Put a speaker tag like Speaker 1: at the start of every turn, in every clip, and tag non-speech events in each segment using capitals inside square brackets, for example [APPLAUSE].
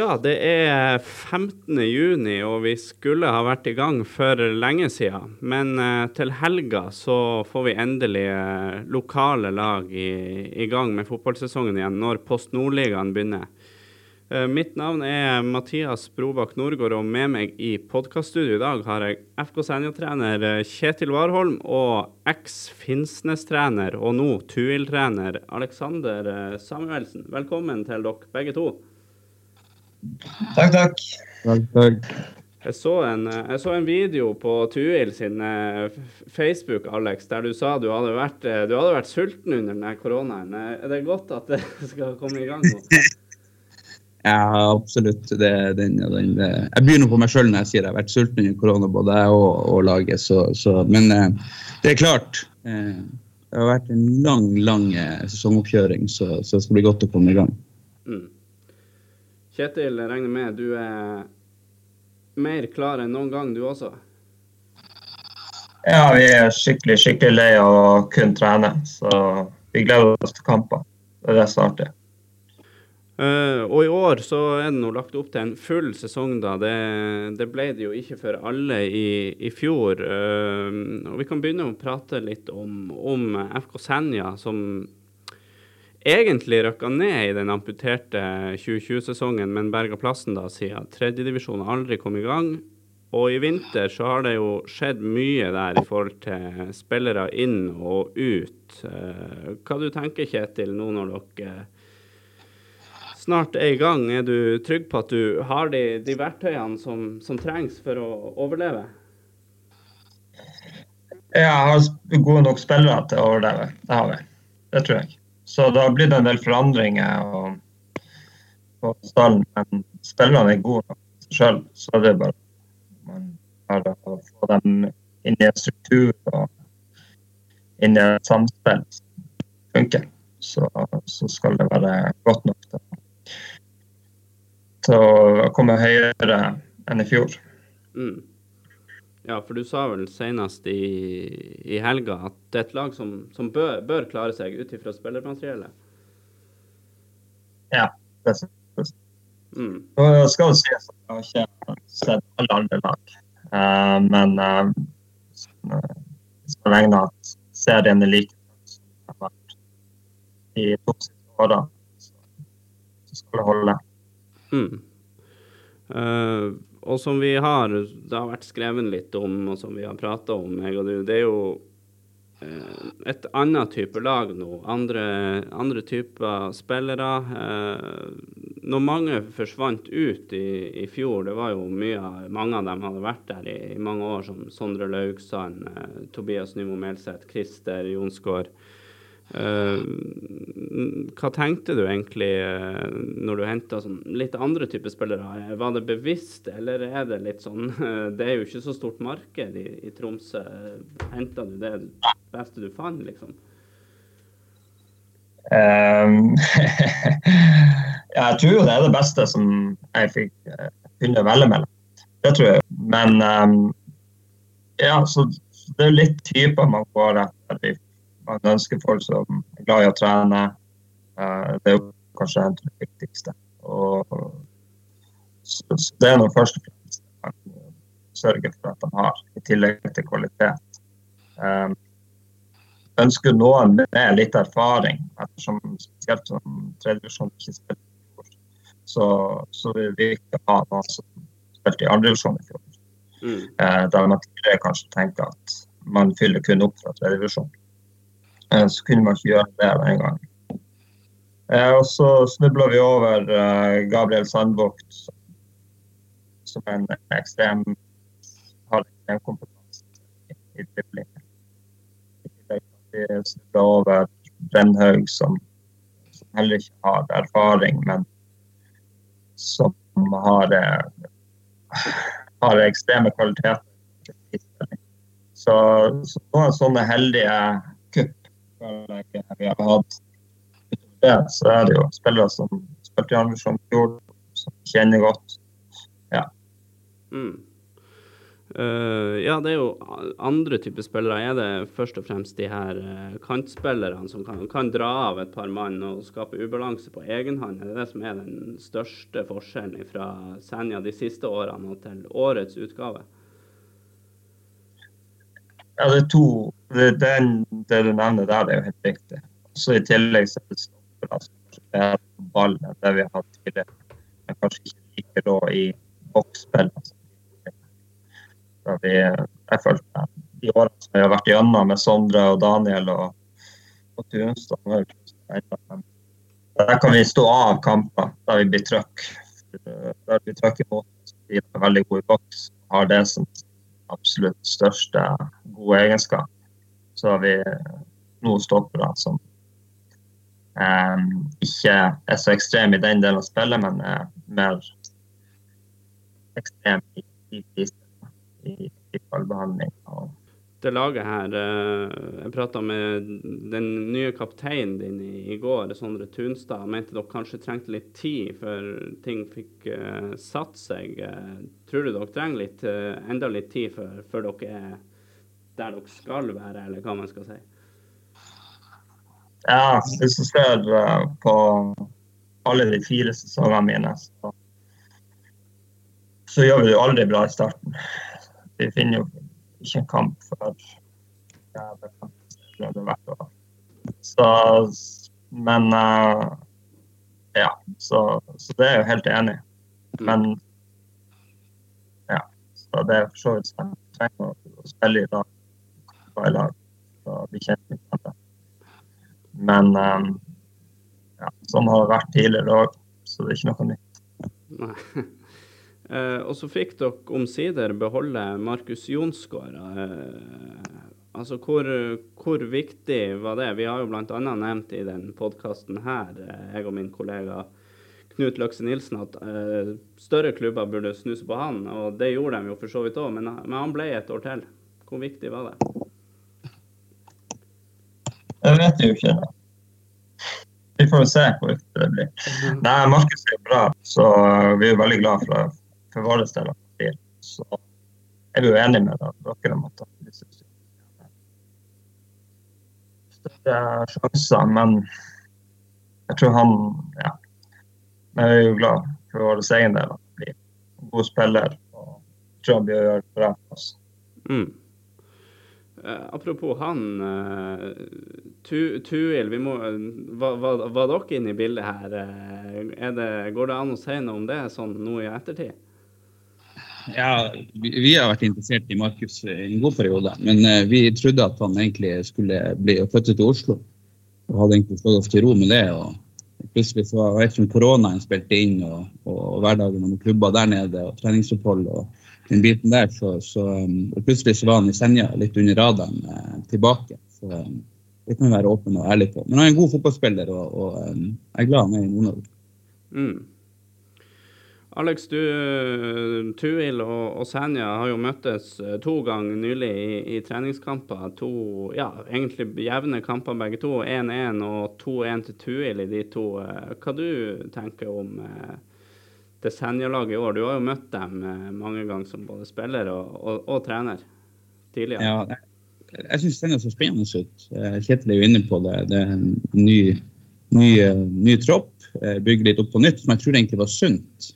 Speaker 1: Ja, det er 15. juni, og vi skulle ha vært i gang for lenge siden. Men eh, til helga så får vi endelig eh, lokale lag i, i, gang med fotballsesongen igjen, når Post Nordligaen begynner. Eh, mitt navn er Mathias Brobakk Nordgård, og med meg i podkaststudio i dag har jeg FK Senja-trener eh, Kjetil Warholm og eks-Finnsnes-trener og nå Tuil-trener Alexander eh, Samuelsen. Velkommen til dere begge to.
Speaker 2: Takk, takk.
Speaker 3: Takk, takk.
Speaker 1: Jeg så, en, jeg så en video på Tuil sin eh, Facebook, Alex, der du sa du hadde vært, eh, du hadde vært sulten under denne koronaen. Eh, er det godt at det [LAUGHS] skal komme i gang nå? [LAUGHS]
Speaker 3: Ja, absolutt. Det, den, den, jeg begynner på meg sjøl når jeg sier jeg har vært sulten under korona, både jeg og, og laget. Så, så, men det er klart. Det har vært en lang, lang sesongoppkjøring, så, så det skal bli godt å komme i gang. Mm.
Speaker 1: Kjetil, jeg regner med du er mer klar enn noen gang, du også?
Speaker 2: Ja, vi er skikkelig skikkelig lei av å kun trene. Så vi gleder oss til kamper. Det er det som er artig.
Speaker 1: Uh, og i år så er det nå lagt opp til en full sesong, da. Det, det ble det jo ikke for alle i, i fjor. Uh, og vi kan begynne å prate litt om, om FK Senja, som egentlig rykka ned i den amputerte 2020-sesongen, men berga plassen da siden tredjedivisjon aldri kom i gang. Og i vinter så har det jo skjedd mye der i forhold til spillere inn og ut. Eh, hva du tenker Kjetil, nå når dere snart er i gang? Er du trygg på at du har de, de verktøyene som, som, trengs for å overleve?
Speaker 2: Ja, jeg har gode nok spillere til å overleve. Det har vi. Det tror jeg. Så det har blitt en del forandringer på stallen. Men spillerne er gode nok sjøl, så det er bare man har å få dem inn i en struktur og inn i et samspill som funker. Så, så, skal det være godt nok til, til å komme høyere enn i fjor. Mm.
Speaker 1: Ja, for du sa vel senest i, i helga at det er et lag som, som bør, bør, klare seg ut ifra spillermateriellet?
Speaker 2: Ja, det synes mm. jeg. skal jo si at jeg har ikke sett alle andre lag. Uh, men uh, så lenge at serien er like som den har vært i to siste åra, så, så, skal det holde. Mm.
Speaker 1: Uh, og som vi har Det har vært skrevet litt om, og som vi har prata om, jeg og du, det er jo eh, et annet type lag nå. Andre, andre typer spillere. Eh, når mange forsvant ut i, i, fjor, det var jo mye Mange av dem hadde vært der i, i mange år, som Sondre Laugsand, eh, Tobias Nymo Melseth, Christer Jonsgaard. Uh, hva tenkte du egentlig uh, når du henta sånn litt andre typer spillere? Var det bevisst, eller er det litt sånn [LAUGHS] Det er jo ikke så stort marked i, i Tromsø. Henta du det beste du fant, liksom?
Speaker 2: Um, [LAUGHS] jeg tror jo det er det beste som jeg fikk kunne velge mellom. Det tror jeg. Men um, ja, så det er litt typer man går etter man ønsker folk som er glad i å trene. Eh, det er jo kanskje det viktigste. Og, så, det er noe først og fremst man sørger for at de har, i tillegg til kvalitet. Um, ønsker noen med litt erfaring, ettersom spesielt som tredjevisjon ikke spilte så, så vil vi ikke ha noen som spilte i andrevisjon i fjor. Mm. Uh, der man tidligere kanskje tenker at man fyller kun opp fra tredjevisjon. Eh, så kunne man ikke gjøre det den gangen. Eh, og så snubla vi over eh, Gabriel Sandbukt, som er en ekstrem kompetanse i dribling. Vi snubla over Brennhaug, som, heller ikke har erfaring, men som har, har ekstreme kvaliteter. Så, noen sånne heldige vi har hatt. Så er det jo spillere som spilte i andre som fjor, som kjenner godt. Ja. Mm.
Speaker 1: Uh, ja, det er jo andre typer spillere. Er det først og fremst de her uh, kantspillerne som kan, kan, dra av et par mann og skape ubalanse på egen hånd? Er det det som er den største forskjellen fra Senja de siste årene og til årets utgave?
Speaker 2: Ja, det er to den, det du nevner der, det er jo helt riktig. Så I tillegg så er det stoppere som ballen, det vi har hatt tidligere. Men kanskje ikke like rå i boksspill. Altså vi, jeg følte de årene som vi har vært gjennom med Sondre og Daniel og, og Tunstad Der kan vi stå av kamper der vi blir trøkk. Der vi trøkker imot. Vi er veldig gode i boks. Har det som absolutt største gode egenskap. Så har vi nå stoppere som eh, ikke er så ekstreme i den delen av spillet, men er mer ekstreme i, i, i i, i Og
Speaker 1: Det laget her, eh, jeg prata med den nye kapteinen din i, går, Sondre Tunstad. Mente dere kanskje trengte litt tid før ting fikk uh, satt seg. Uh, tror du dere trenger litt, enda litt tid før, før dere er der dere skal være, eller hva man skal si?
Speaker 2: Ja, hvis du ser på alle de fire sesongene mine, så, så gjør vi det jo aldri bra i starten vi finner jo ikke en kamp før ja, vært år. Så Men uh, ja, så, så, det er jeg jo helt enig i. Men ja, så det er for så vidt. Trenger å spille i lag, i lag, så bli kjent med hverandre. Men um, ja, sånn har det vært tidligere òg, så det er ikke noe nytt. Nei. [LAUGHS]
Speaker 1: Eh, og så fikk dere omsider beholde Markus Jonsgaard. Eh, altså, hvor, hvor, viktig var det? Vi har jo bl.a. nevnt i den podkasten her, eh, jeg og min kollega Knut Løkse Nilsen, at større klubber burde snuse på han. Og det gjorde de jo for så vidt òg, men, han ble et år til. Hvor viktig var det?
Speaker 2: Jeg vet jo ikke. Vi får se hvor viktig det blir. Mhm. Nei, Markus er bra, så vi er veldig glad for det for våre del så er vi jo enige med dere om at vi syns større sjanser. Men jeg tror han ja, Vi er jo glad for vår egen del at han blir en god spiller. og jeg tror han blir å gjøre det bra for oss.
Speaker 1: Mm. Uh, apropos han, tu, Tuil, må, var, var, var, dere inne i bildet her? Det, går det an å si noe om det sånn nå i ettertid?
Speaker 3: Ja, vi, vi, har vært interessert i Markus i en god periode. Men vi trodde at han egentlig skulle bli flyttet til Oslo. Og hadde egentlig slått oss til ro med det. og Plutselig så var det som koronaen spilte inn, og, og hverdagen med klubber der nede og treningsopphold og den biten der, så, så um, plutselig så var han i Senja litt under radaren uh, tilbake. Så um, det kan vi være åpne og ærlige på. Men han er en god fotballspiller, og, og um, jeg er glad han er i Nord-Norge. Mm.
Speaker 1: Alex, du, Tuil og, og Senja har jo møttes eh, to ganger nylig i, i treningskamper. To ja, egentlig jevne kamper begge to. 1-1 og 2-1 til Tuil i de to. Eh, hva du tenker om eh, det Senja-laget i år? Du har jo møtt dem mange ganger som både spiller og, og, og trener tidligere.
Speaker 3: Ja, jeg, jeg syns er så spennende ut. Kjetil er jo inne på det. Det er en ny, ny, ny tropp. Bygger litt opp på nytt, som jeg tror egentlig var sunt.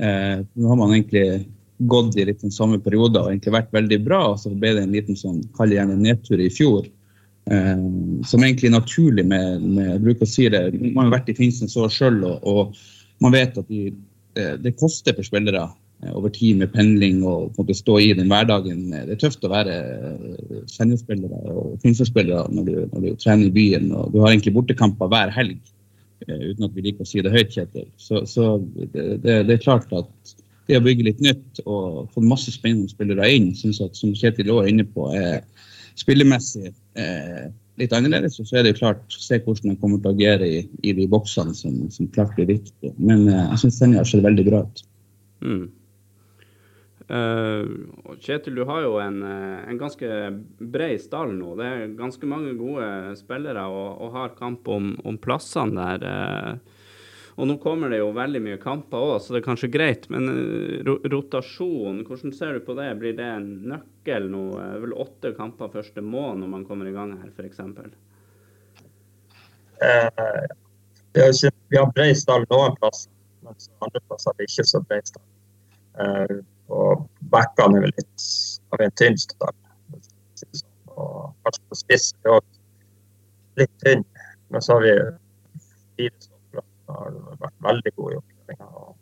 Speaker 3: Eh, nå har man egentlig gått i litt den samme periode og egentlig vært veldig bra. og Så ble det en liten sånn, kall gjerne nedtur i fjor. Eh, som egentlig er naturlig med, med bruker å si det, Man har vært i Finnsnes år sjøl, og, og, man vet at de, det, det, koster for spillere eh, over tid med pendling og på en måte stå i den hverdagen. Det er tøft å være eh, Senja-spillere og Finnsnes-spillere når, når, du trener i byen. og Du har egentlig bortekamper hver helg. Eh, uten at vi liker å si det høyt, Kjetil. Så, så det, det, er klart at det å bygge litt nytt og få masse spennende spillere inn, synes at som Kjetil også er inne på, er spillemessig eh, litt annerledes. Og så er det klart å se hvordan man kommer til å agere i, i de boksene som, som klart blir viktige. Men eh, jeg syns Senja sett veldig bra ut. Mm.
Speaker 1: Uh, Kjetil, du har jo en, eh, en ganske bred stall nå. Det er ganske mange gode spillere og, og har kamp om, om plassene der. Uh, Og nå kommer det jo veldig mye kamper òg, så det er kanskje greit. Men eh, rotasjon, hvordan ser du på det? Blir det en nøkkel nå? Er vel åtte kamper første måned når man kommer i gang her, f.eks.?
Speaker 2: Eh, vi har, ikke, vi har bred stall noen plasser, mens andre plasser har vi ikke så bred stall. Eh, og backene er vel litt av en tynn stall. Og kanskje på spiss er også litt tynn. Men så har vi fire har vært veldig gode i oppkjøringa. Og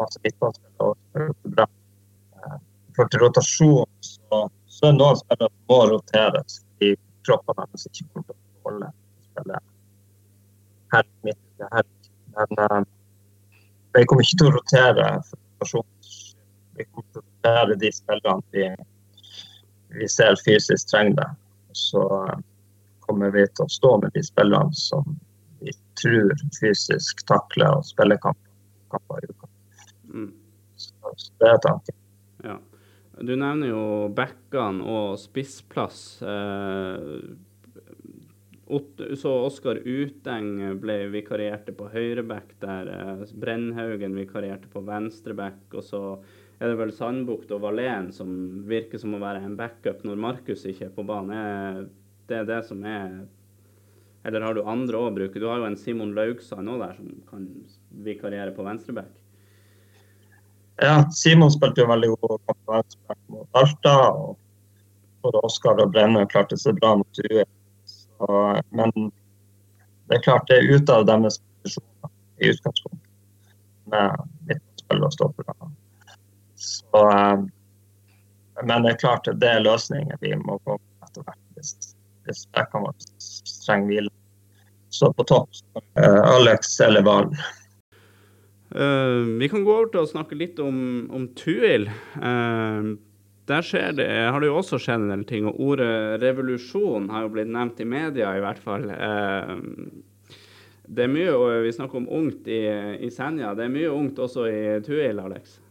Speaker 2: masse midtbanespillere. bra. for til rotasjon så, så er noen spillere som må roteres i kroppene deres ikke kommer til å holde spillet her midt her. Men uh, vi kommer ikke til å rotere for rotasjons Vi kommer til å rotere de spillerne vi, vi ser fysisk trenger det. Så uh, kommer vi til å stå med de spillerne som vi tror fysisk takler og spiller kamper i uka. Mm. Så, så, det er tanken.
Speaker 1: Ja. Du nevner jo backene og spissplass. Eh, så Oskar Uteng ble vikarierte på høyreback der. Eh, Brennhaugen vikarierte på venstreback. Og så er det vel Sandbukt og Valen som virker som å være en backup når Markus ikke er på banen. Det er det som er Eller har du andre å bruke? Du har jo en Simon Laugsand òg der som kan vikariere på venstreback.
Speaker 2: Ja, Simon spilte jo veldig god kamp på venstreback mot Alta. og både Oskar og Brenne klarte seg bra mot UE. men det er klart det er ute av deres posisjoner i utgangspunktet, med midtspill og stoppere. Så, eh, men det er klart det er løsninger vi må gå etter hvert hvis, bekkene våre trenger hvile. Så på topp uh, Alex eller Valen.
Speaker 1: Uh, vi kan gå over til å snakke litt om, om Tuil. Uh, der skjer det, har det jo også skjedd en del ting. Og ordet revolusjon har jo blitt nevnt i media, i hvert fall. Uh, det er mye, og vi snakker om ungt i, i Senja. Det er mye ungt også i Tuil, Alex?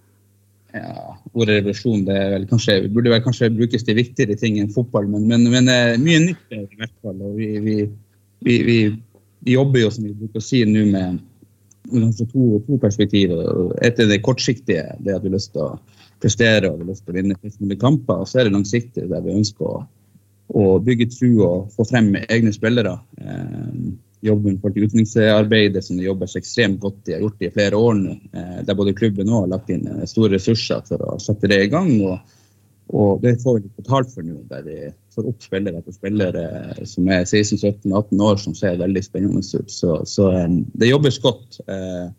Speaker 3: Ja, ordet revolusjon det vel kanskje, burde vel kanskje brukes til viktigere ting enn fotball, men, men, men mye nytt i hvert fall. og vi, vi, vi, vi, jobber jo, som vi bruker å si nå, med kanskje to, to perspektiver. Et er det kortsiktige, det at vi har lyst til å prestere og vi har lyst til å vinne flest kamper. Og så er det langsiktige, der vi ønsker å, å bygge tro og få frem egne spillere. Eh, jobben for utviklingsarbeidet som det jobbes ekstremt godt i, har gjort det i flere år nå. Eh, der både klubben og har lagt inn store ressurser for å sette det i gang. og og det får vi betalt for nå, der vi får opp spillere etter spillere som er 16-17-18 år, som ser veldig spennende ut. Så, så det jobbes godt. Eh,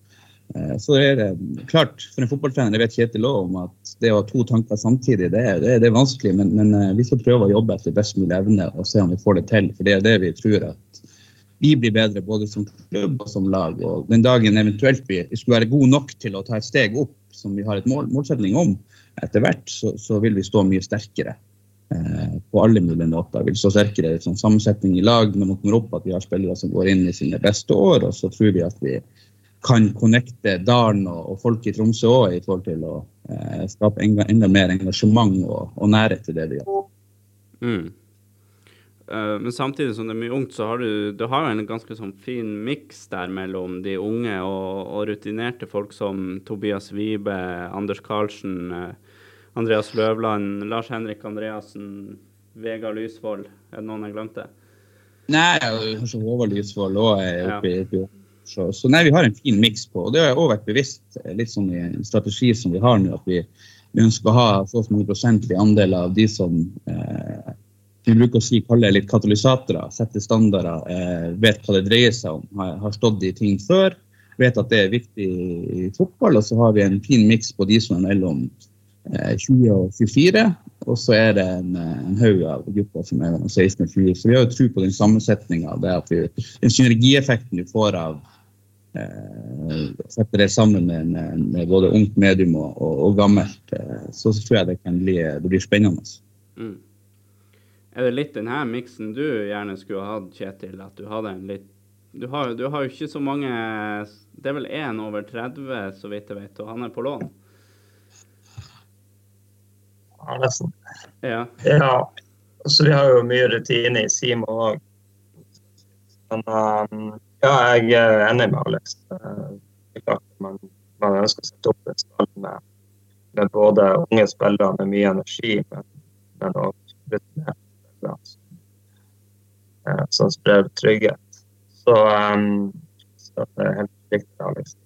Speaker 3: eh, så er det klart, for en fotballtrener, jeg vet Kjetil òg om at det å ha to tanker samtidig, det er, det er vanskelig. Men, men, eh, vi skal prøve å jobbe etter best mulig evne og se om vi får det til. For det er det vi tror at vi blir bedre både som klubb og som lag. Og den dagen eventuelt vi skulle være gode nok til å ta et steg opp, som vi har et mål, målsetning om, etter hvert, så, så, vil vi stå mye sterkere eh, på alle mulige måter. Vi vil stå sterkere i sånn sammensetning i lag når man kommer opp, at vi har spillere som går inn i sine beste år. Og så tror vi at vi kan connecte dalen og, og folk i Tromsø òg i forhold til å eh, skape enda, enda, mer engasjement og, og nærhet til det vi gjør.
Speaker 1: Mm. Uh, men samtidig som det er mye ungt, så har du, du har en ganske sånn fin miks der mellom de unge og, og, rutinerte folk som Tobias Wibe, Anders Karlsen, uh, Andreas Løvland, Lars Henrik Andreassen, Vegard Lysvold. Er det noen jeg glemte?
Speaker 3: Nei, kanskje Håvard Lysvold òg er oppi ja. så, så, nei, vi har en fin miks på. Og det har òg vært bevisst, eh, litt sånn i en strategi som vi har nå, at vi, vi ønsker å ha så mange prosentlig andel av de som eh, vi bruker å si kalle litt katalysatorer, Setter standarder, eh, vet hva det dreier seg om, har, har, stått i ting før, vet at det er viktig i fotball. Og så har vi en fin miks på de som er mellom eh, 20 og 24. Og så er det en, en haug av gutter som er mellom 16 og 20. Så vi har jo tro på den sammensetninga. Den synergieffekten du får av eh, sette det sammen med, med, med, både ungt, medium og, og, og gammelt, eh, så, tror jeg det kan bli, det blir spennende. Mm.
Speaker 1: Er det litt denne miksen du gjerne skulle hatt, Kjetil? At du hadde en litt du har, du har jo ikke så mange Det er vel én over 30, så vidt jeg vet, og han er på lån?
Speaker 2: Ja, nesten.
Speaker 1: Ja.
Speaker 2: ja. Så vi har jo mye rutine i Simo òg. Men um, Ja, jeg er enig med Alex. Det er klart man, man ønsker å sette opp en stall med, med, både unge spillere med mye energi, men, men også rutinert. Eh, som sprer trygghet. Så, um, så det er helt riktig, Liksom.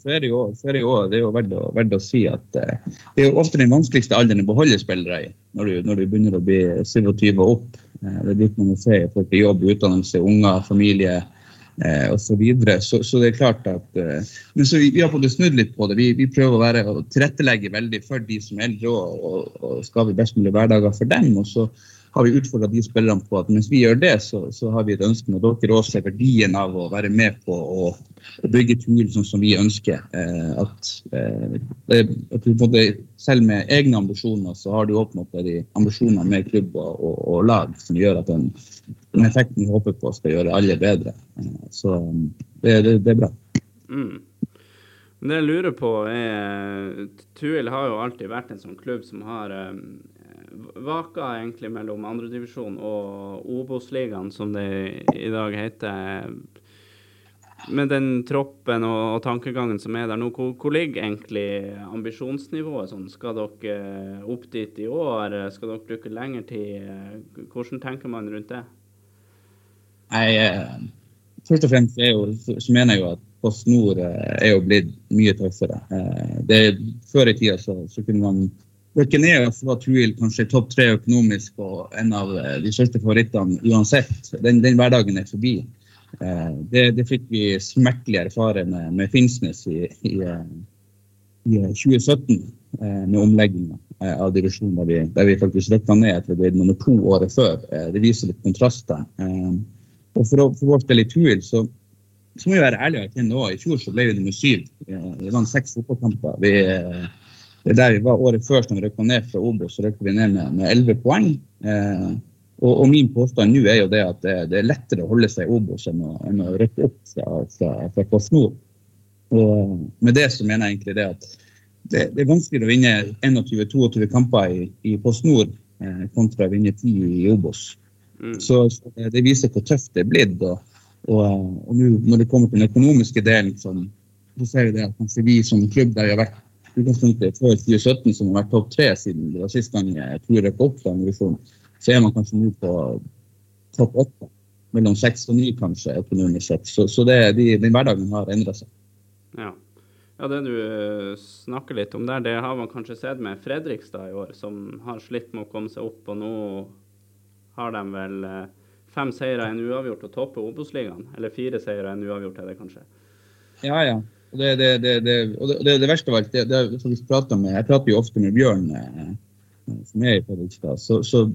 Speaker 3: Så er det jo, er det jo, det er jo verdt, å, verdt, å, si at eh, det er jo ofte den vanskeligste alderen å beholde spillere i, når du, når du begynner å bli 27 og opp. Eh, det er litt man må se i forhold til jobb, utdannelse, unger, familie eh, osv. Så, så Så det er klart at eh, Men så vi, vi har fått snudd litt på det. Vi, vi prøver å være, å tilrettelegge veldig for de som er eldre og, og, og skape best mulig hverdager for dem. og så har vi utfordra de spillerne på at mens vi gjør det, så, så har vi et ønske med dere også ser verdien av å være med på å, bygge TUIL sånn som vi ønsker. Eh, at, eh, at måte, selv med egne ambisjoner, så har du opp de ambisjoner med klubb og, og, lag som gjør at den, den, effekten vi håper på, skal gjøre alle bedre. Eh, så det, det, det, er bra. Mm.
Speaker 1: Det jeg lurer på er Tuil har jo alltid vært en sånn klubb som har um, vaka egentlig mellom andredivisjon og Obos-ligaen, som det i dag heter. Med den troppen og, og tankegangen som er der nå, hvor, hvor, ligger egentlig ambisjonsnivået? Sånn? Skal dere eh, opp dit i år? Skal dere bruke lengre tid? Hvordan tenker man rundt det?
Speaker 3: Nei, eh, Først og fremst jo, så mener jeg jo at Post Nord eh, er jo blitt mye tøffere. Det, før i tida så, så kunne man Birkeneas var Tuil kanskje topp tre økonomisk og en av eh, de største favorittene uansett. Den, den hverdagen er forbi. Eh, det, det, fikk vi smertelig erfare med, med Finnsnes i, i, eh, i 2017, med omlegginga av divisjonen, der vi, der vi faktisk rykka ned etter det nummer to året før. Det viser litt kontraster. Og for, for vår del i Tuil så, så må vi være ærlige og erkjenne òg. I fjor så ble vi nummer syv. Vi vant seks fotballkamper. Det er der vi var året før som røkka ned fra Obos, så røkka vi ned med elleve poeng. Eh, og, og, min påstand nå er jo det at det, det, er lettere å holde seg i Obos enn å, enn å røkke opp fra, fra, fra Post Nord. Og med det så mener jeg egentlig det at det, det er vanskeligere å vinne 21-22 kamper i, i Post Nord eh, kontra å vinne 10 i Obos. Mm. Så, så, det viser hvor tøft det er blitt. Og, og, og nå når det kommer til den økonomiske delen, så, så ser vi det at kanskje vi som klubb der vi har vært utgangspunktet før 2017, som har vært topp tre siden det var sist gang jeg tror jeg opp fra divisjonen, så er man kanskje nå på topp åtte. Mellom seks og ni, kanskje, økonomisk sett. Så, så det, de, den hverdagen har endra seg.
Speaker 1: Ja. ja. det du eh, snakker litt om der, det har man kanskje sett med Fredrikstad i år, som har slitt med å komme seg opp. Og nå har de vel eh, fem seire, en uavgjort og topper Obos-ligaen. Eller fire seire, en uavgjort er det kanskje.
Speaker 3: Ja, ja. Og det, det, det, og det, det verste av alt, det, det, det prater med, Jeg prater jo ofte med Bjørn, eh, som er i Fredrikstad. Så, så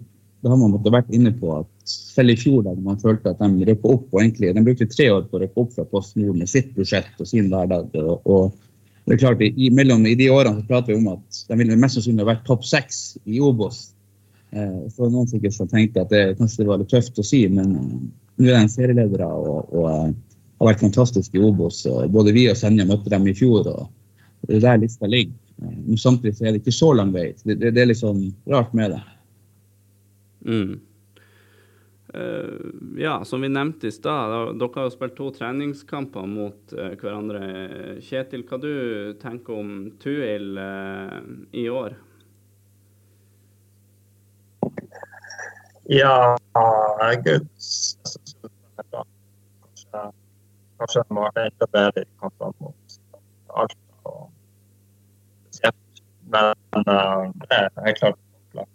Speaker 3: da har man måttet vært inne på at selv i fjor, da man følte at de røkka opp og egentlig, De brukte tre år på å røkke opp fra Post med sitt budsjett og sin hverdag. Og, og, det er klart, i, mellom, i de årene så prater vi om at de ville mest sannsynlig vært topp seks i Obos. Eh, så noen sikkert som tenkte at det kanskje det var litt tøft å si, men uh, nå er de serieledere. og, og eh, har vært fantastisk i Obos. og Både vi og Senja møtte dem i fjor. og Det er der lista ligger. Men samtidig så er det ikke så lang vei. Det, det, det er litt sånn rart med det.
Speaker 1: Mm. Uh, ja, som vi nevnte i stad, dere har jo spilt to treningskamper mot uh, hverandre. Kjetil, hva du tenker om Tuil uh, i år?
Speaker 2: Ja, jeg syns det er bra. Kanskje Kanskje de enda bedre i kampene mot Alta og spesielt. Men uh, det er klart klart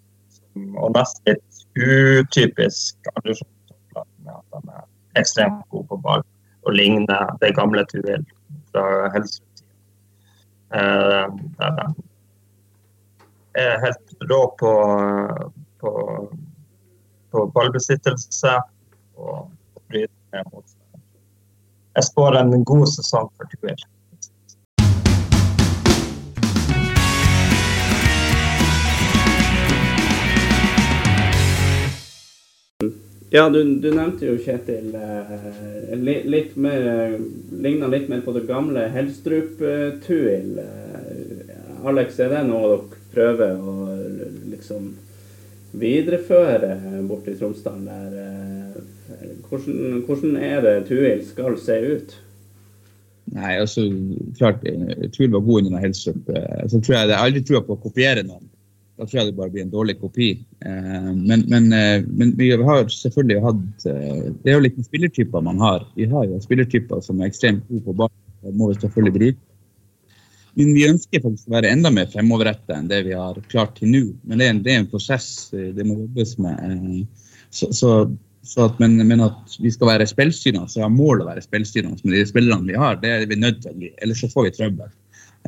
Speaker 2: og nesten litt utypisk Andersson-topplag med at de er ekstremt gode på ball og ligner det gamle Tuil fra Helsrud-tida. Uh, de er helt rå på, på, på ballbesittelse og bryter mot jeg spår en god sesong for Tuil.
Speaker 1: Ja, du, du, nevnte jo Kjetil eh, litt mer, ligna litt mer på det gamle Helstrup-Tuil. Eh, Alex, er det noe dere prøver å liksom videreføre borte i Tromsdalen? der? Eh, Hvordan, hvordan er det Tuil skal se ut?
Speaker 3: Nei, altså, klart, Tuil var god under Helstrup. Eh, så tror jeg, jeg har aldri trua på å kopiere noen. Da tror jeg det bare blir en dårlig kopi. Eh, men, men, eh, men vi har selvfølgelig hatt Det er jo litt spillertyper man har. Vi har jo spillertyper som er ekstremt gode på ball. Det må vi selvfølgelig bruke. Men vi ønsker faktisk å være enda mer fremoverrettet enn det vi har klart til nå. Men det er en, det er en prosess det må jobbes med. Så, så så at, men, men, at vi skal være spillstyrende, så har målet å være spillstyrende med de spillerne vi har, det er vi nødt til. Ellers så får vi trøbbel.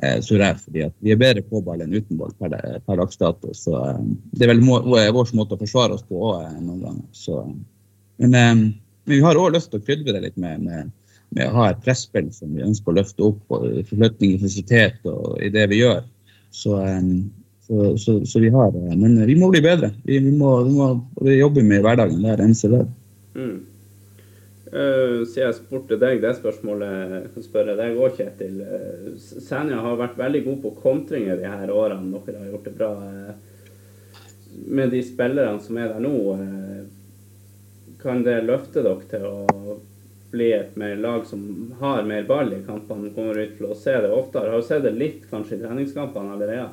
Speaker 3: Eh, tror jeg, fordi vi er bedre på ball enn uten ball per, per dags dato. Så eh, det er vel må, vår måte å forsvare oss på òg eh, noen ganger. Så, men, eh, men, vi har òg lyst til å krydre det litt med, med, med, å ha et presspill som vi ønsker å løfte opp. og Forflytning, intensitet og i det vi gjør. Så, eh, så, så, så, vi har Men vi må bli bedre. Vi, vi, må, vi må, jobbe med i hverdagen hver eneste dag.
Speaker 1: Mm. Uh, siden jeg spurte deg det spørsmålet, kan spørre deg òg, Kjetil. Uh, Senja har vært veldig god på kontringer de her årene. Dere har gjort det bra uh, med de spillerne som er der nå. kan det løfte dere til å bli et mer lag som har mer ball i kampene? Kommer ut til å se det oftere? Har du sett det litt kanskje i treningskampene allerede?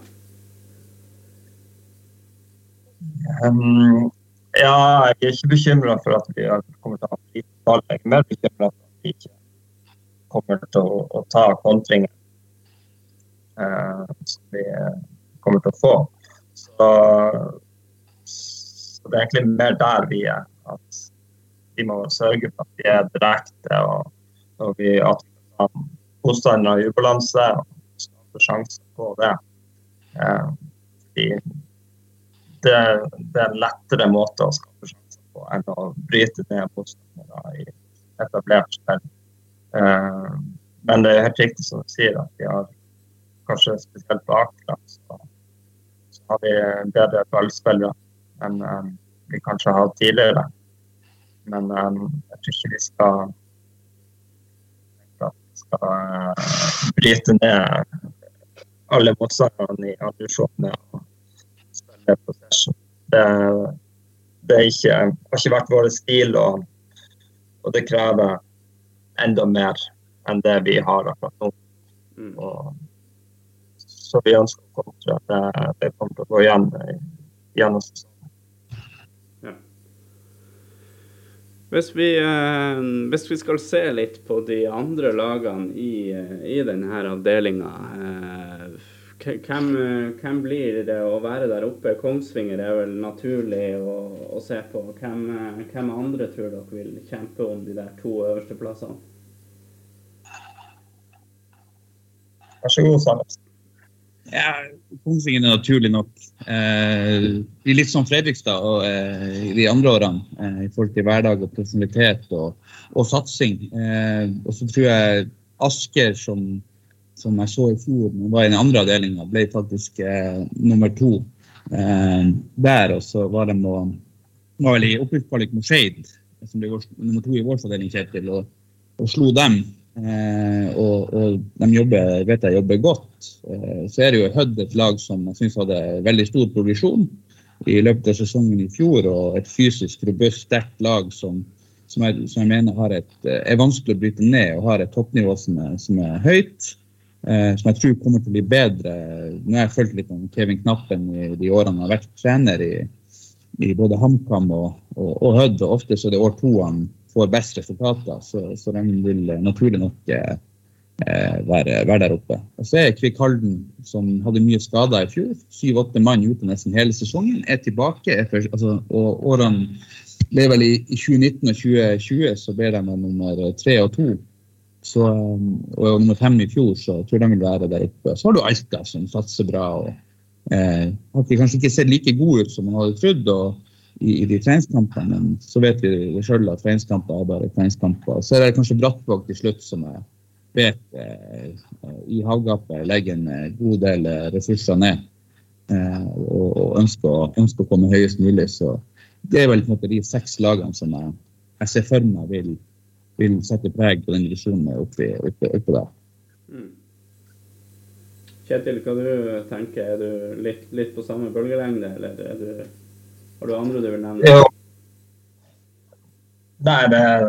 Speaker 2: Um, ja, jeg er ikke bekymra for at vi kommer til å ha lite ball. Jeg er mer bekymra for at vi ikke kommer til å, å ta kontringer uh, som vi kommer til å få. Så, så, det er egentlig mer der vi er. At vi må sørge for at vi er direkte, og, og vi, at motstandere har ubalanse og skaper sjanser på det. Uh, vi, det, det, er en lettere måte å skape sjanser på enn å bryte ned motstandere i etablert spill. Uh, men det er helt riktig som du sier, at vi har kanskje spesielt på Akra så, så, har vi bedre ballspillere enn vi kanskje har hatt tidligere. Men um, jeg tror ikke vi skal skal uh, bryte ned alle motstanderne i andredivisjonene og spille possession. Det, det ikke, har ikke vært vår stil, og, og, det krever enda mer enn det vi har akkurat nå. Mm. Og, så vi ønsker å at det, det kommer til å gå igjen gjennom sesongen.
Speaker 1: Hvis vi, eh, hvis vi, skal se litt på de andre lagene i, i denne avdelinga eh, hvem, hvem, blir det å være der oppe? Kongsvinger er vel naturlig å, å se på. Hvem, hvem, andre tror dere vil kjempe om de der to øverste plassene?
Speaker 2: Vær så god, Sandnes.
Speaker 3: Ja, Kongsvingen er naturlig nok. Eh, litt som Fredrikstad og eh, de andre årene eh, i forhold til hverdag og personalitet og, og satsing. Eh, og så tror jeg Asker som som jeg så i fjor, var i den andre avdelinga, ble faktisk eh, nummer to eh, der. Og så var de og, var vel i opprykkskvalik mot Skeid, som ble nummer to i vår avdeling, Kjetil, og, og slo dem. Eh, og, og, de jobber, vet jeg jobber godt. Eh, så er det jo Hødd et lag som jeg syns hadde veldig stor progresjon i løpet av sesongen i fjor, og et fysisk robust, sterkt lag som, som, jeg, som jeg mener et, er vanskelig å bryte ned og har et toppnivå som er, som er høyt eh, som jeg tror kommer til å bli bedre. Nå har jeg fulgt litt om Kevin Knappen i de årene han har vært trener i, i både HamKam og, og, og Hødd. og Ofte så er det år to han får best resultater, så, så de vil naturlig nok eh, være, være, der oppe. Og så er Kvikk Halden, som hadde mye skader i fjor, syv-åtte mann ute nesten hele sesongen, er tilbake. Er for, altså, og årene ble vel i, i 2019 og 2020 så ble de nummer tre og to. Så, og nummer fem i fjor, så tror jeg de vil være der oppe. Så har du Alta, som satser bra. og eh, Har kanskje ikke sett like god ut som man hadde trodd i, i, de treningskampene, men så vet vi sjøl at treningskamper er bare treningskamper. Så er det kanskje Brattvåg til slutt, som jeg vet eh, i havgapet legger en eh, god del eh, ressurser ned. Eh, og, og ønsker, ønsker, å komme høyest mulig. Så det er vel på en måte de seks lagene som jeg, jeg ser for meg vil vil sette preg på den divisjonen oppi, oppe, oppe der. Mm.
Speaker 1: Kjetil, hva du tenker Er du litt, litt på samme bølgelengde, eller du, har du andre du vil nevne?
Speaker 2: Ja. Nei, det er,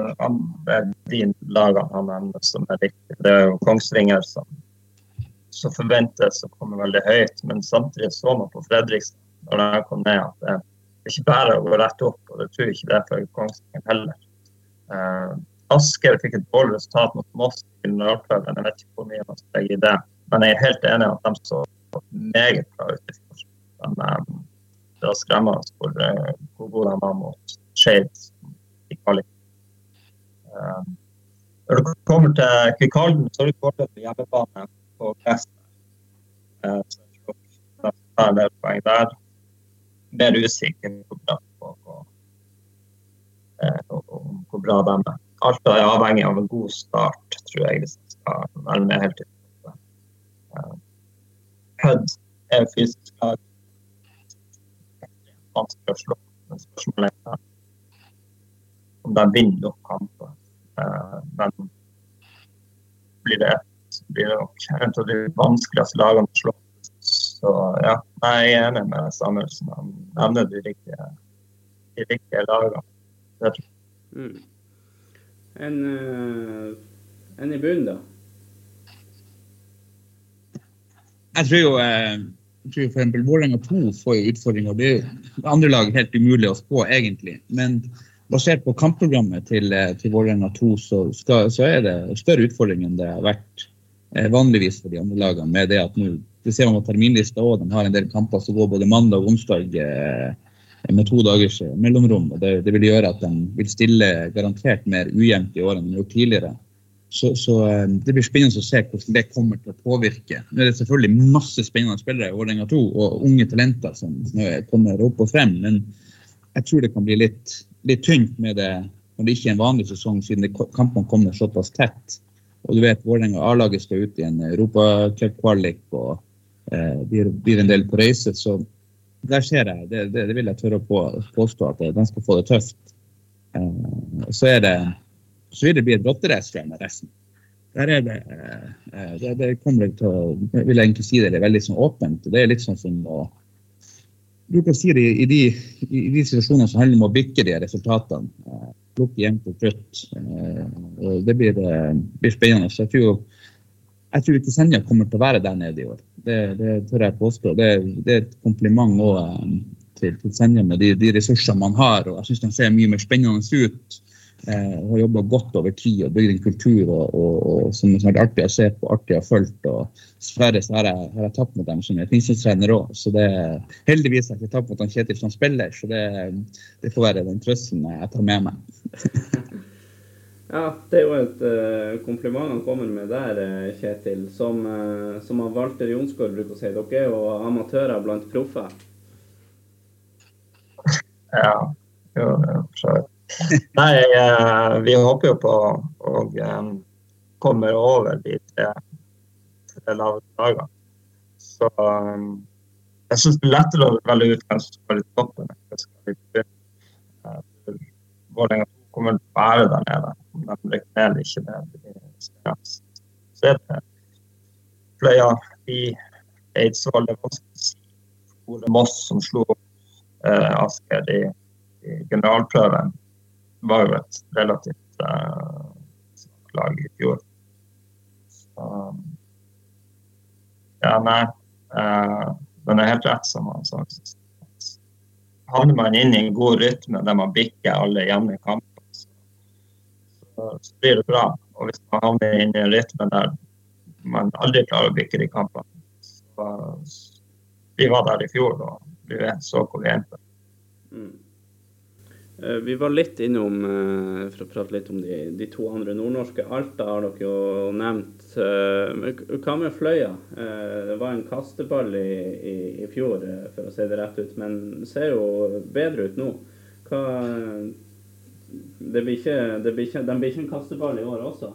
Speaker 2: det er de lagene han nevner som er viktige. Det er jo Kongsvinger som, som forventes å komme veldig høyt. Men samtidig så man på Fredrikstad når de kom ned at det er ikke bare å gå rett opp. Og det tror jeg ikke det er for Kongsvinger heller. Uh, Asker fikk et dårlig resultat mot Moss i generalprøven. Jeg vet ikke hvor mye man skal legge i det. Men jeg er helt enig i at de så meget bra ut i fjor. Men um, det var skremmende for uh, hvor god de var mot Shades i kvalik. Um, når det kommer til Kvikalden, så er det kort på hjemmebane på det er en del poeng der. Mer usikker på, hvor bra de er. Alt er avhengig av en god start, tror jeg, hvis jeg skal være med helt til. Hødd er fysisk lag. Vanskelig å slå. Men spørsmålet er om de vinner nok kamper. Uh, men blir det ett, blir det nok et av de vanskeligste lagene å slå. Så ja, jeg er enig med Samuelsen. Han nevner de riktige, de riktige lagene.
Speaker 1: Mm. En, uh, en i bunnen, da?
Speaker 3: Jeg tror jo eh, tror eksempel Vålerenga 2 får jo utfordringer. Det er andre lag helt umulig å spå, egentlig. Men basert på kampprogrammet til, eh, til Vålerenga 2, så, skal, så, er det større utfordring enn det har vært eh, vanligvis for de andre lagene. Med det at nå, det ser man på terminlista òg, de har en del kamper som går både mandag og onsdag eh, med to dagers mellomrom. og det, det, vil gjøre at de vil stille garantert mer ujevnt i år enn de har gjort tidligere. Så, så, eh, det blir spennende å se hvordan det kommer til å påvirke. Nå er det selvfølgelig masse spennende spillere i Vålerenga 2 og unge talenter som kommer opp og frem, men jeg tror det kan bli litt, litt tynt med det når det ikke er en vanlig sesong, siden kampene kommer såpass tett. Og du vet Vålerenga A-laget skal ut i en europacupkvalik og eh, blir, blir, en del på reise. Så der ser jeg, det, det, det vil jeg tørre å på, påstå, at de skal få det tøft. Eh, så er det så vil det bli et rotterace med resten. Der er det, eh, det, det kommer til å vil jeg egentlig si det, det er veldig sånn åpent. Det er litt sånn som å Du kan si det i de, i de situasjonene som handler om å bikke de resultatene. Eh, plukke jevnt og trutt. Eh, det blir, blir, spennende. Så jeg tror, jeg tror ikke Senja kommer til å være der nede i år. Det, det tør jeg påstå. Det, det er et kompliment også, til, til Senja med de, de ressursene man har. og Jeg syns de ser mye mer spennende ut Eh, har jobba godt over tid og bygd en kultur og, og, og, som har vært artig å se på, artig å følge. Og dessverre så har jeg, har jeg tapt mot dem som tilsynstrener òg. Så det, heldigvis har jeg ikke tapt mot han Kjetil som spiller, så det, det får være den trøsten jeg tar med meg. [LAUGHS]
Speaker 1: ja, det er jo et uh, kompliment han kommer med der, eh, Kjetil. Som, uh, som Walter Jonsgaard bruker å si, dere er jo amatører blant proffer.
Speaker 2: Ja, jo, det er Nei, eh, vi håper jo på å eh, komme over de tre, tre lave dagene. Så um, jeg syns det er lettere å velge ut hvem som skal i toppen. Vålerenga kommer til å være der nede. Om de rykker ned eller ikke, det Så er det Fløya i Eidsvoll. Det er vanskelig å si. Ole Moss som slo eh, Asker i, i generalprøven var jo et relativt uh, lag i fjor. Så ja, nei. Uh, men det er helt rett som han sa. Havner man inn i en god rytme der man bikker alle jevne kamper, så, så, blir det bra. Og hvis man havner inn i en rytme der man aldri klarer å bikke de kampene så, Vi var der i fjor og vi så hvor vi endte. Mm.
Speaker 1: Eh, vi var litt innom, eh, for å prate litt om de, de to andre nordnorske. Alta har dere jo nevnt. Eh, hva med Fløya? Det var en kasteball i, i, i, fjor, for å si det rett ut, men ser jo bedre ut nå. Hva, det blir ikke, det blir ikke, de blir ikke en kasteball i år også?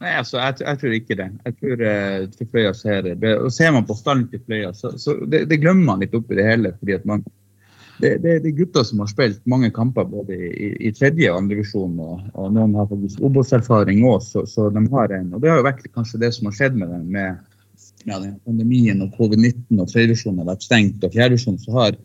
Speaker 3: Nei, altså, jeg, jeg, tror ikke det. Jeg tror uh, Fløya ser og Ser man på stallen til Fløya, så, så det, det, glemmer man litt oppi det hele. fordi at man det, det, er gutter som har spilt mange kamper både i, i tredje og andre divisjon, og, og, noen har faktisk Obos-erfaring òg, så, så, de har en Og det har jo vært kanskje det som har skjedd med dem med, med pandemien og covid-19 og tredjevisjonen har vært stengt, og fjerdevisjonen, så har,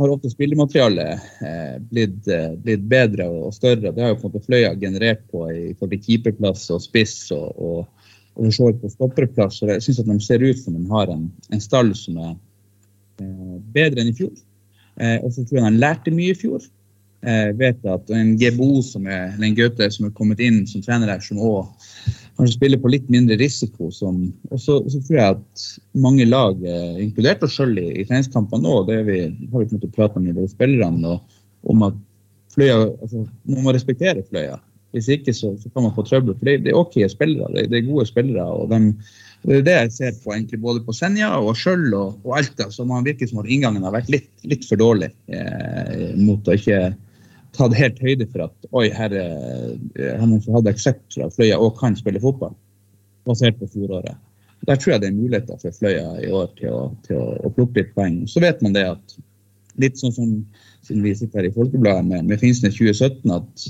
Speaker 3: har ofte spillematerialet eh, blitt, eh, blitt, bedre og større. Det har jo på en måte Fløya generert på i forhold til keeperplass og spiss og, og, og så på stopperplass. Så jeg syns de ser ut som de har en, en stall som er eh, bedre enn i fjor. Eh, og så tror jeg han lærte mye i fjor. Jeg vet at en GBO som er, eller en Gaute som er kommet inn som trener her, som også kanskje spiller på litt mindre risiko. Som, og så, så, tror jeg at mange lag, eh, inkludert oss sjøl i, i treningskampene nå, det vi, har vi kommet til å prate med spillerne og, om at Fløya, altså, man må respektere Fløya. Hvis ikke så, så kan man få trøbbel. For det, det er OK spillere, det, det, er gode spillere. og de, Det er det jeg ser på egentlig både på Senja og Skjøll og, og Alta. Så man virker som at inngangen har vært litt, litt for dårlig eh, mot å ikke tatt helt høyde for at oi, her har som hadde aksept fra Fløya og kan spille fotball, basert på fjoråret. Der tror jeg det er muligheter for Fløya i år til å, til å, å plukke litt poeng. Så vet man det at litt sånn som siden vi sitter her i Folkebladet med, med Finnsnes 2017, at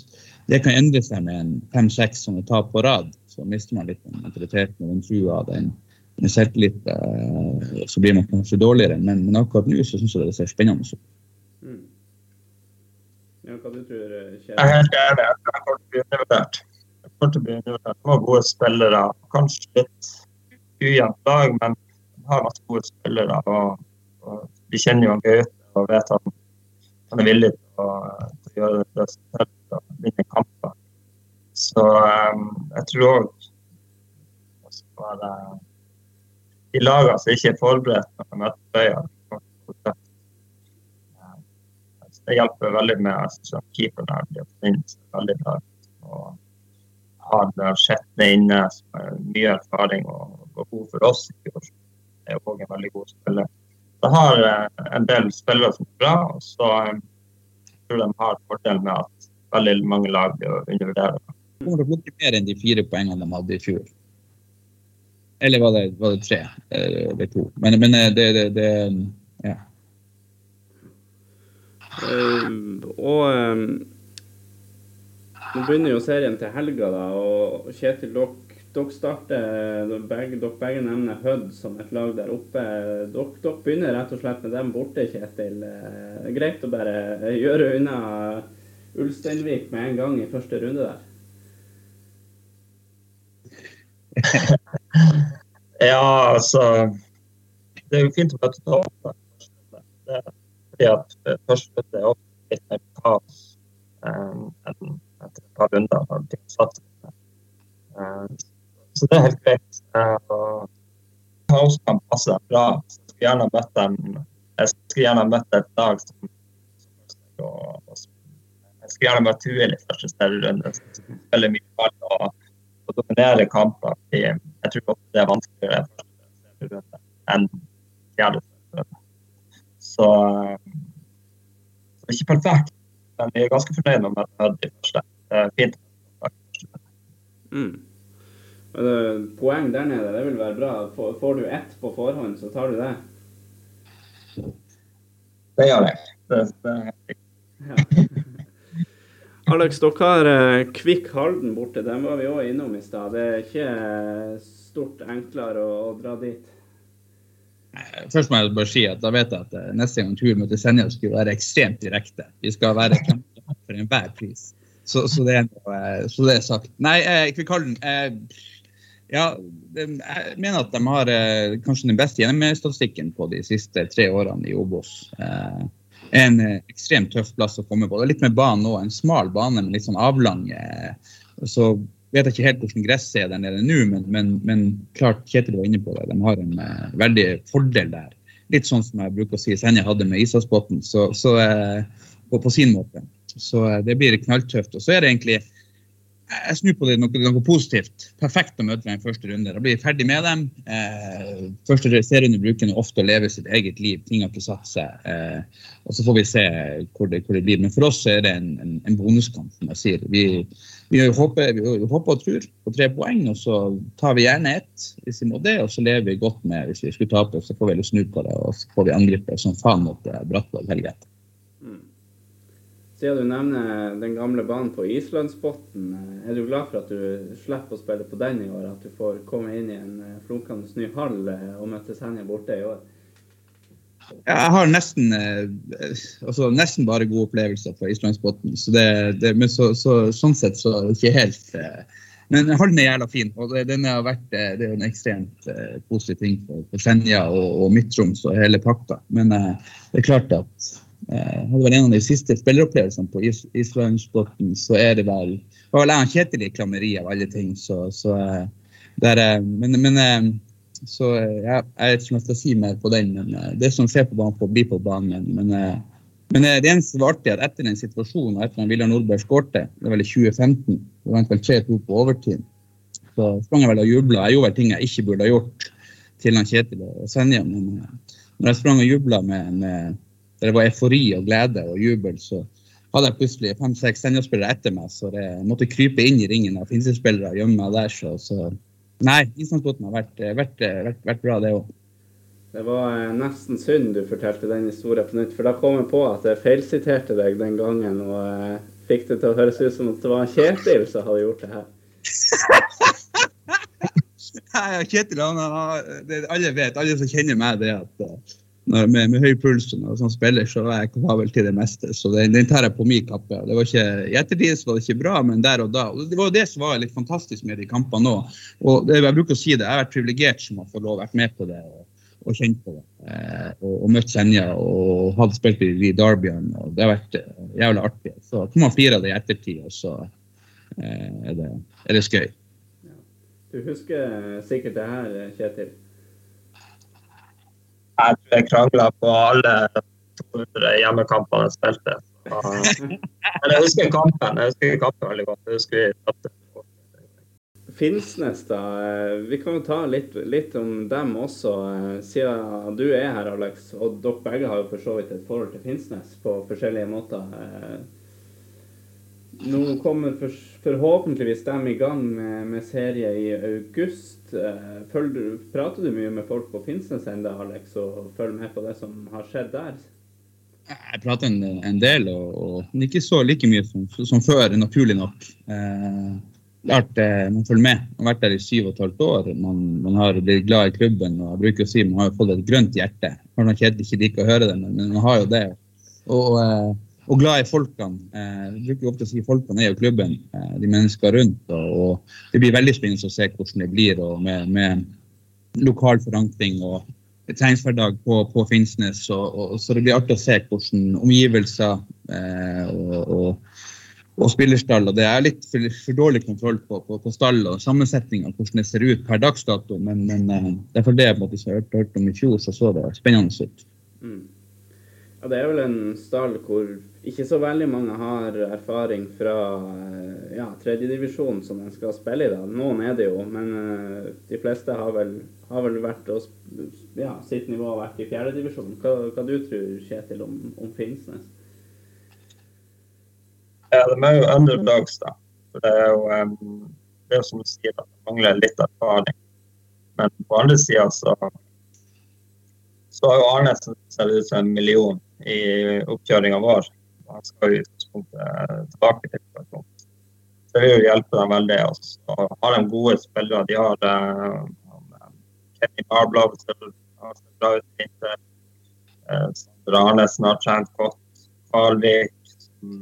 Speaker 3: det kan endre seg med en fem-seks sånne tap på rad. Så mister man litt den mentaliteten og den trua. Den, med selvtillit, eh, så blir man kanskje dårligere. Men, men akkurat nå så syns jeg det ser spennende ut. Mm.
Speaker 1: Ja, hva du tror
Speaker 2: Jeg er helt enig. Jeg kommer til å bli undervurdert. Jeg kommer til å bli undervurdert. De har gode spillere. Kanskje litt ujevnt lag, men de har masse gode spillere. Og, og de kjenner jo Gaute og vet at han er villig til å, til å gjøre det selv og vinne kamper. Så um, jeg tror òg det de lagene som ikke er forberedt når de møter Fløya, det hjelper veldig med altså, keeperen her. De finnes veldig bra. Og har Skjetne inne, som har mye erfaring og behov for oss i fjor. Det er òg en veldig god spiller. Det har eh, en del spillere som er bra, og så um, tror de har fordel med at veldig mange lag blir dem.
Speaker 3: Kommer til å plukke mer enn de fire poengene de hadde i fjor. Eller var det, var det tre eller to? Men, men det, det, det ja.
Speaker 1: Uh, og um, nå begynner jo serien til helga, da, og Kjetil, dere, starter begge, Dere begge nevner Hødd som et lag der oppe. Dere, begynner rett og slett med dem borte, Kjetil. Det er greit å bare gjøre unna Ulsteinvik med en gang i første runde der?
Speaker 2: Ja, altså Det er jo fint å møte er fordi at eh, første møte er ofte litt mer kaos um, enn etter et par runder når satser. Um, så det er helt greit. Uh, kaos kan passe dem bra. Jeg skulle gjerne møtt dem jeg skulle gjerne møtt et lag som, Jeg skulle gjerne møtt Tuil i første serierunde. Veldig mye ball og, og dominerer kamper. Jeg tror også det er vanskeligere enn fjerde. Så, så ikke perfekt, men jeg er ganske fornøyd med å møte de første. Fint.
Speaker 1: Mm. Poeng der nede, det vil være bra. Får du ett på forhånd, så tar du det?
Speaker 2: Det gjør jeg. Det, det er
Speaker 1: ja. [LAUGHS] Alex, dere har uh, Kvikk Halden borte. Den var vi òg innom i stad. Det er ikke stort enklere å, å dra dit?
Speaker 3: Eh, først må jeg bare si at da vet jeg at eh, neste gang tur møter Senja skulle være ekstremt direkte. Vi skal være [LAUGHS] for enhver pris. Så, så, det eh, så, det er, sagt. Nei, Kvikkhallen ja, jeg mener at de har kanskje den beste gjennomstatistikken på de siste tre årene i Obos. En ekstremt tøff plass å komme på. Det er litt med banen òg. En smal bane med litt sånn avlang. Så vet jeg ikke helt hvordan gresset er der nede nå, men, men, men, klart Kjetil var inne på det. De har en uh, veldig fordel der. Litt sånn som jeg bruker å si Senja hadde med Isasbotn, så, så uh, på, på, sin måte. Så uh, det blir knalltøft. Og så er det egentlig jeg snur på det noe, noe positivt. Perfekt å møte dem i første runde. Da blir vi ferdig med dem. Eh, første serierunde bruker ofte å leve sitt eget liv. Ting har ikke satt seg. Eh, og så får vi se hvor det, hvor det, blir. Men for oss er det en, en, en bonuskamp, som jeg sier. Vi, vi, håper, vi, håper, og tror på tre poeng, og så tar vi gjerne ett hvis vi må det. Og så lever vi godt med hvis vi skulle tape, så får vi snu på det, og så får vi angripe som faen mot Brattvoll helga.
Speaker 1: Siden du nevner den gamle banen på Islandsbotn, eh, er du glad for at du slipper å spille på den i år? At du får komme inn i en eh, flunkende ny hall eh, og møte Senja borte i år?
Speaker 3: Jeg har nesten, altså nesten bare gode opplevelser fra Islandsbotn. Så det, det, men så, så, sånn sett så er det ikke helt Men hallen er jævla fin. og det, har vært, det er en ekstremt positiv ting for, for Senja og, og Midt-Troms og hele pakta. Men det er klart at hadde var en av de siste spilleropplevelsene på is, Islandsbåten, så er det vel det var vel jeg og Kjetil i klammeri av alle ting. Så, så eh, der, eh, men, men eh, så eh, ja, jeg vet ikke om jeg skal si mer på den, men eh, det som skjer på banen, blir bli på banen. Men, eh, men eh, det eneste var artig, at etter den situasjonen, og etter at Viljar Nordberg skårte, det var vel i 2015, det vant vel 3-2 på overtid, så sprang jeg vel og jubla. Jeg gjorde vel ting jeg ikke burde ha gjort til han Kjetil og Senja. Men eh, når jeg sprang og jubla med, med der det var eufori og glede og jubel, så hadde jeg plutselig fem-seks Senja-spillere etter meg, så jeg måtte krype inn i ringen av finskespillere og gjemme meg der. så, så Nei, islandsbåten har vært, vært, vært, vært bra, det òg.
Speaker 1: Det var eh, nesten synd du fortalte den historien på nytt, for da kom jeg på at jeg feilsiterte deg den gangen og eh, fikk det til å høres ut som at det var Kjetil som hadde gjort det her. [LAUGHS]
Speaker 3: Nei, Kjetil, han, alle vet, alle som kjenner meg, det at eh, med, med høy puls og sånn spiller, så er jeg kapabel til det meste. Så den, den tar jeg på min kappe. Det var ikke, I ettertid var det ikke bra, men der og da. Og det var jo det som var litt fantastisk med de kampene òg. Og jeg bruker å si det, jeg har vært privilegert som har fått lov å være med på det. og, og kjent på det. Eh, og, og møtt Senja og hadde spilt i de Derbyene. og Det har vært eh, jævlig artig. Så kan man fire det i ettertid, og så eh, er, det, er det skøy.
Speaker 1: Du husker sikkert det her, Kjetil.
Speaker 2: Jeg tror jeg krangla på alle 200 hjemmekampene jeg spilte. [LAUGHS] Men jeg husker kampen jeg husker kampen veldig godt. Jeg husker vi tapte.
Speaker 1: Finnsnes, da. eh, Vi kan jo ta litt, litt om dem også, eh, siden du er her, Alex. Og dere begge har jo for så vidt et forhold til Finnsnes på forskjellige måter. Eh, Nå kommer forhåpentligvis dem i gang med, med serie i august. Eh, Følger, prater du mye med folk på Finnsnes ennå, Alex, og følger med på det som har skjedd der?
Speaker 3: Jeg prater en, en del, og, og ikke så like mye som, som før, naturlig nok. Eh, klart eh, Man følger med. Man har vært der i syv og et halvt år. Man, man har blitt glad i klubben. og jeg bruker å si Man har fått et grønt hjerte. Har nok Kjetil ikke liker å høre det, men man har jo det. Og, eh, og glad i folkene. Eh, jeg bruker jo ofte å si folkene er jo klubben, eh, de mennesker rundt. Og, Det blir veldig spennende å se hvordan det blir og med, med lokal forankring. og treningshverdag på, på Finnsnes. Og, og, så det blir artig å se hvordan omgivelser eh, og, og, og spillerstall og Det er litt for, for dårlig kontroll på, på, på stall og sammensetninga, hvordan det ser ut per dags dato. Men, men eh, det er for det jeg jeg hørte, hørte om i fjor, så så det spennende ut.
Speaker 1: Mm. Ja, det er vel en stall hvor ikke så veldig mange har erfaring fra eh, ja, tredjedivisjon som de skal spille i. da. Noen er det jo, men eh, de fleste har vel, har vel vært og ja, sitt nivå har vært i fjerdedivisjon. Hva, hva du tror Kjetil om, om Finnsnes?
Speaker 2: Ja, de er jo underdogs, da. For det er jo, em, det er som du sier, at det mangler litt erfaring. Men på andre sida så så har jo Arnesen sett ut som en million i oppkjøringa vår. Han skal jo tilbake til utgangspunktet. Så det vil jo hjelpe dem veldig. Og så har de gode spillere. De har eh, Kenny Barblad har sett bra ut i vinter. Eh, Sander Arnesen har trent godt. Kvalvik, som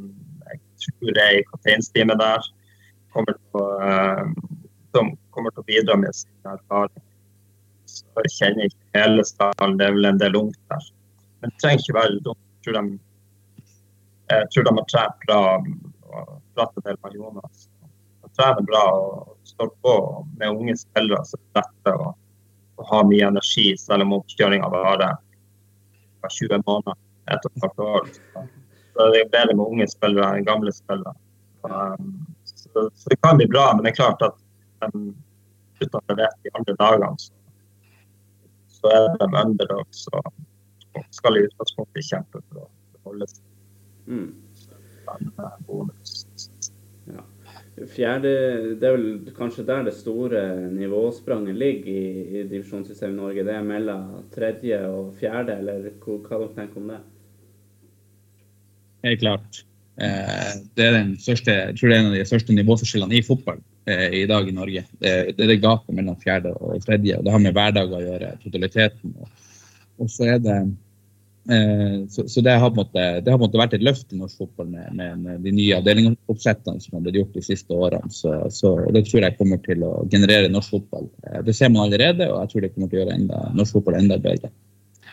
Speaker 2: jeg tror er i kapteinsteamet der, kommer til å, eh, som kommer til å bidra med sin erfaring. Jeg kjenner ikke hele stallen, det er vel en del ungt der. Men det trenger ikke være dumt. Jeg jeg tror de har trent bra og pratet en del med Jonas. De trener bra og står på med unge spillere det er lettere å, å ha mye energi, selv om oppkjøringa varer 20 måneder, Et og et år. Så det er bedre med unge spillere enn gamle spillere. Um, så, så det kan bli bra, men det er klart at um, uten at jeg vet de andre dagene, så så er de underdogs og, og skal i utgangspunktet kjempe for å holde seg
Speaker 1: Mm.
Speaker 2: Ja. eh.
Speaker 1: Fjerde, det er vel kanskje der det store nivåspranget ligger i, i divisjonssystemet i Norge. Det er mellom tredje og fjerde, eller hva, hva dere tenker om det?
Speaker 3: Helt klart. Eh, det er den største, jeg tror det er en av de største nivåforskjellene i fotball eh, i dag i Norge. Det, er det gapet mellom fjerde og tredje. og Det har med hverdag å gjøre, totaliteten. Og, og så er det Eh, så, det, har måte, det, har på en måte vært et løft i norsk fotball med, med, de nye avdelingsoppsettene som har blitt gjort de siste årene. Så, så, det tror jeg kommer til å generere norsk fotball. Det ser man allerede, og jeg tror det kommer til å gjøre enda, norsk fotball enda bedre.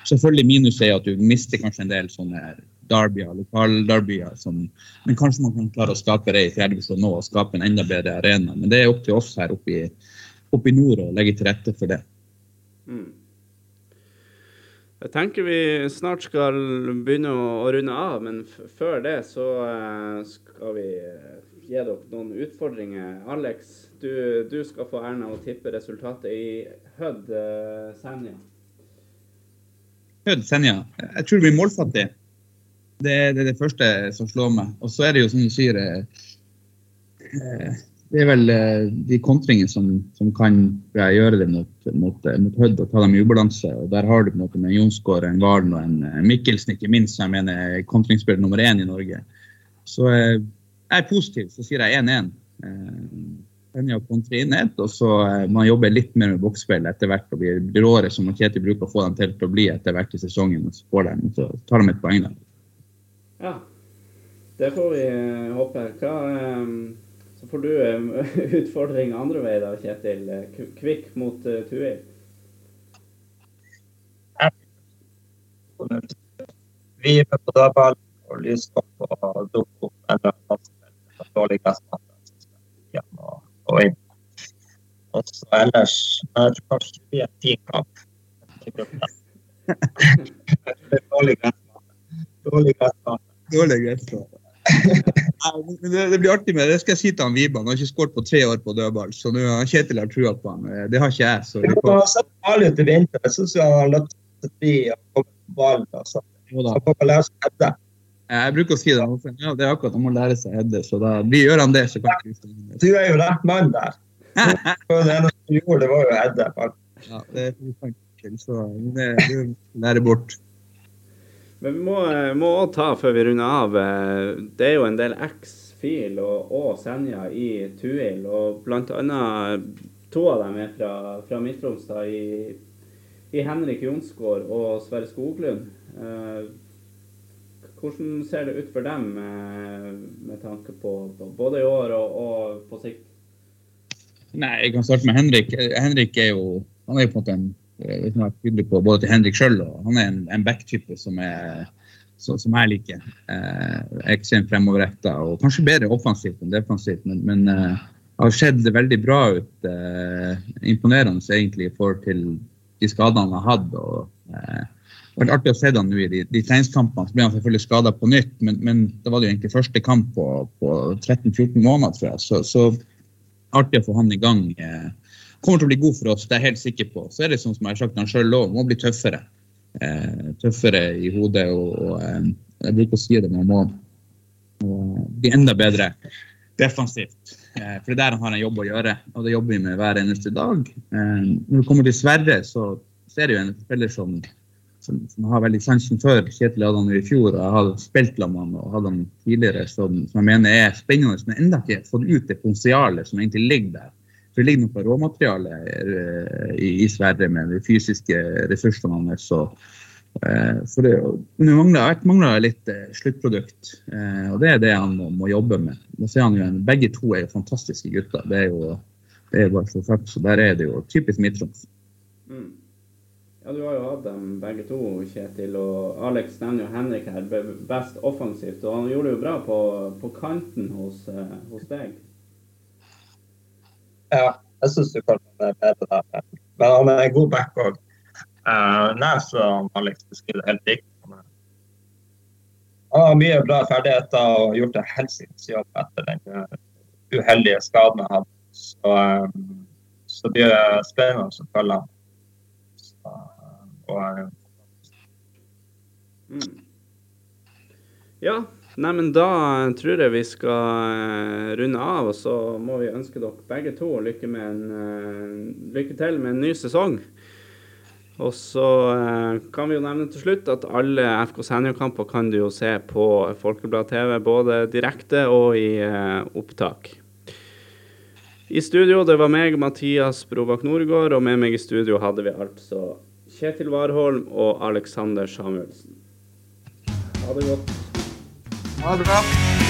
Speaker 3: Selvfølgelig minus er at du mister kanskje en del sånne derbyer, lokalderbyer, men kanskje man kan klare å skape det i fjerdedivisjon nå og skape en enda bedre arena. Men det er opp til oss her oppe i, oppe i nord å legge til rette for det. Mm.
Speaker 1: Jeg tenker vi snart skal begynne å, runde av, men før det så uh, skal vi uh, gi dere noen utfordringer. Alex, du, du, skal få æren av å tippe resultatet i Hødd uh, Senja.
Speaker 3: Hødd Senja. Jeg tror det blir målfattig. Det, det, er det første som slår meg. Og så er det jo som du sier det er vel eh, de kontringene som, som, kan gjøre det mot, mot, eh, mot Hødd og ta dem i ubalanse. og Der har du på en måte med Jonsgaard, en Valen og en eh, Mikkelsen, ikke minst, som jeg mener er kontringsspiller nummer én i Norge. Så jeg er positiv, så sier jeg 1-1. Senja kontrer inn ett, og så man jobber litt mer med boksspill etter hvert. og blir, råere, som Kjetil bruker å få dem til å bli etter hvert i sesongen. og Så, får de, så tar de et poeng der.
Speaker 1: Ja, det får vi håpe. Hva... Um så får du um, [LAUGHS] utfordring andre vei da, Kjetil. Kvikk mot uh, Tuil.
Speaker 2: Vi er på dødball og lyskopp og dukker opp eller dårlig gressmatte og, og inn. Og så ellers kanskje det blir en fin kamp. Dårlig gressmatte. Dårlig gressmatte [LAUGHS]
Speaker 3: det, det, blir artig med det. skal jeg si til han Viban. Han har ikke skåret på tre år på dødball. Så nå har Kjetil har trua på han. Det har ikke jeg. Så
Speaker 2: det får... sett farlig ut i vinter. Jeg syns han har lagt seg bli og komme på ballen. Altså. Så får lære seg hedde.
Speaker 3: Jeg bruker å si det. Ja, det er akkurat han må lære seg hedde. Så da vi gjør han det, så kan vi
Speaker 2: Du er jo rett mann der. [LAUGHS] det eneste du gjorde, det var jo hedde.
Speaker 3: Ja, det er så det, det lærer bort.
Speaker 1: Men vi må, må ta, før vi runder av, eh, det er jo en del X-fil og, og Senja i Tuil. Og blant annet to av dem er fra, fra Midt-Troms, i, i, Henrik Jonsgård og Sverre Skoglund. Eh, hvordan ser det ut for dem eh, med tanke på, både i år og, og, på sikt?
Speaker 3: Nei, Jeg kan starte med Henrik. Henrik er jo han er på en måte en liksom vært tydelig på både til Henrik sjøl og han er en, en back-type som, så, som, jeg liker. Eh, ekstremt fremoverretta og kanskje bedre offensivt enn defensivt, men, men eh, har sett veldig bra ut. Eh, imponerende egentlig i forhold til de skadene han har hatt. og eh, det har vært artig å se han nå i de, de treningskampene. Så ble han selvfølgelig skada på nytt, men, men det var jo egentlig første kamp på, på 13-14 måneder, tror jeg. Så, så artig å få han i gang. Eh, kommer til å bli god for oss, det er jeg helt sikker på. Så er det sånn som jeg har sagt han sjøl òg, må bli tøffere. Eh, tøffere i hodet. og, og eh, Jeg bruker å si det, man må bli enda bedre defensivt. Eh, for det er der han har en jobb å gjøre, og det jobber vi med hver eneste dag. Eh, når det kommer til Sverre, så, så er det jo en spiller som, som, som har veldig sansen for. Kjetil hadde han i fjor, og jeg har spilt med han og hadde han tidligere, som, som jeg mener er spennende, men enda ikke fått ut det potensialet som egentlig ligger der. For det ligger noe råmateriale eh, i, Sverre med de fysiske ressursene hans. Eh, for det, mangler, mangler litt eh, sluttprodukt, og det er det han må, må jobbe med. Han jo, Begge to er jo fantastiske gutter. Det er jo det er bare så sagt, så der er det jo typisk Midt-Troms. Mm.
Speaker 1: Ja, Du har jo hatt dem begge to, Kjetil. Og Alex nevner jo Henrik her best offensivt. Og han gjorde det jo bra på, på kanten hos, hos deg.
Speaker 2: Ja, jeg syns du kan være bedre der. Men han er en god back òg. Uh, nær som Alex beskriver helt riktig. Han har mye bra ferdigheter og gjort en helsikes jobb etter den uh, uheldige skaden han hadde. Så, um, så det blir spennende å følge ham.
Speaker 1: Uh, mm. Ja, Nei, men da tror jeg vi skal eh, runde av, og så må vi ønske dere begge to lykke, en, uh, lykke til med en ny sesong. Og så uh, kan vi jo nevne til slutt at alle FK Senja-kamper kan du jo se på Folkeblad TV, både direkte og i opptak. I studio det var meg, Mathias Brobakk Nordgård, og med meg i studio hadde vi altså Kjetil Warholm og Alexander Samuelsen. Ha det godt.
Speaker 3: Ha det bra.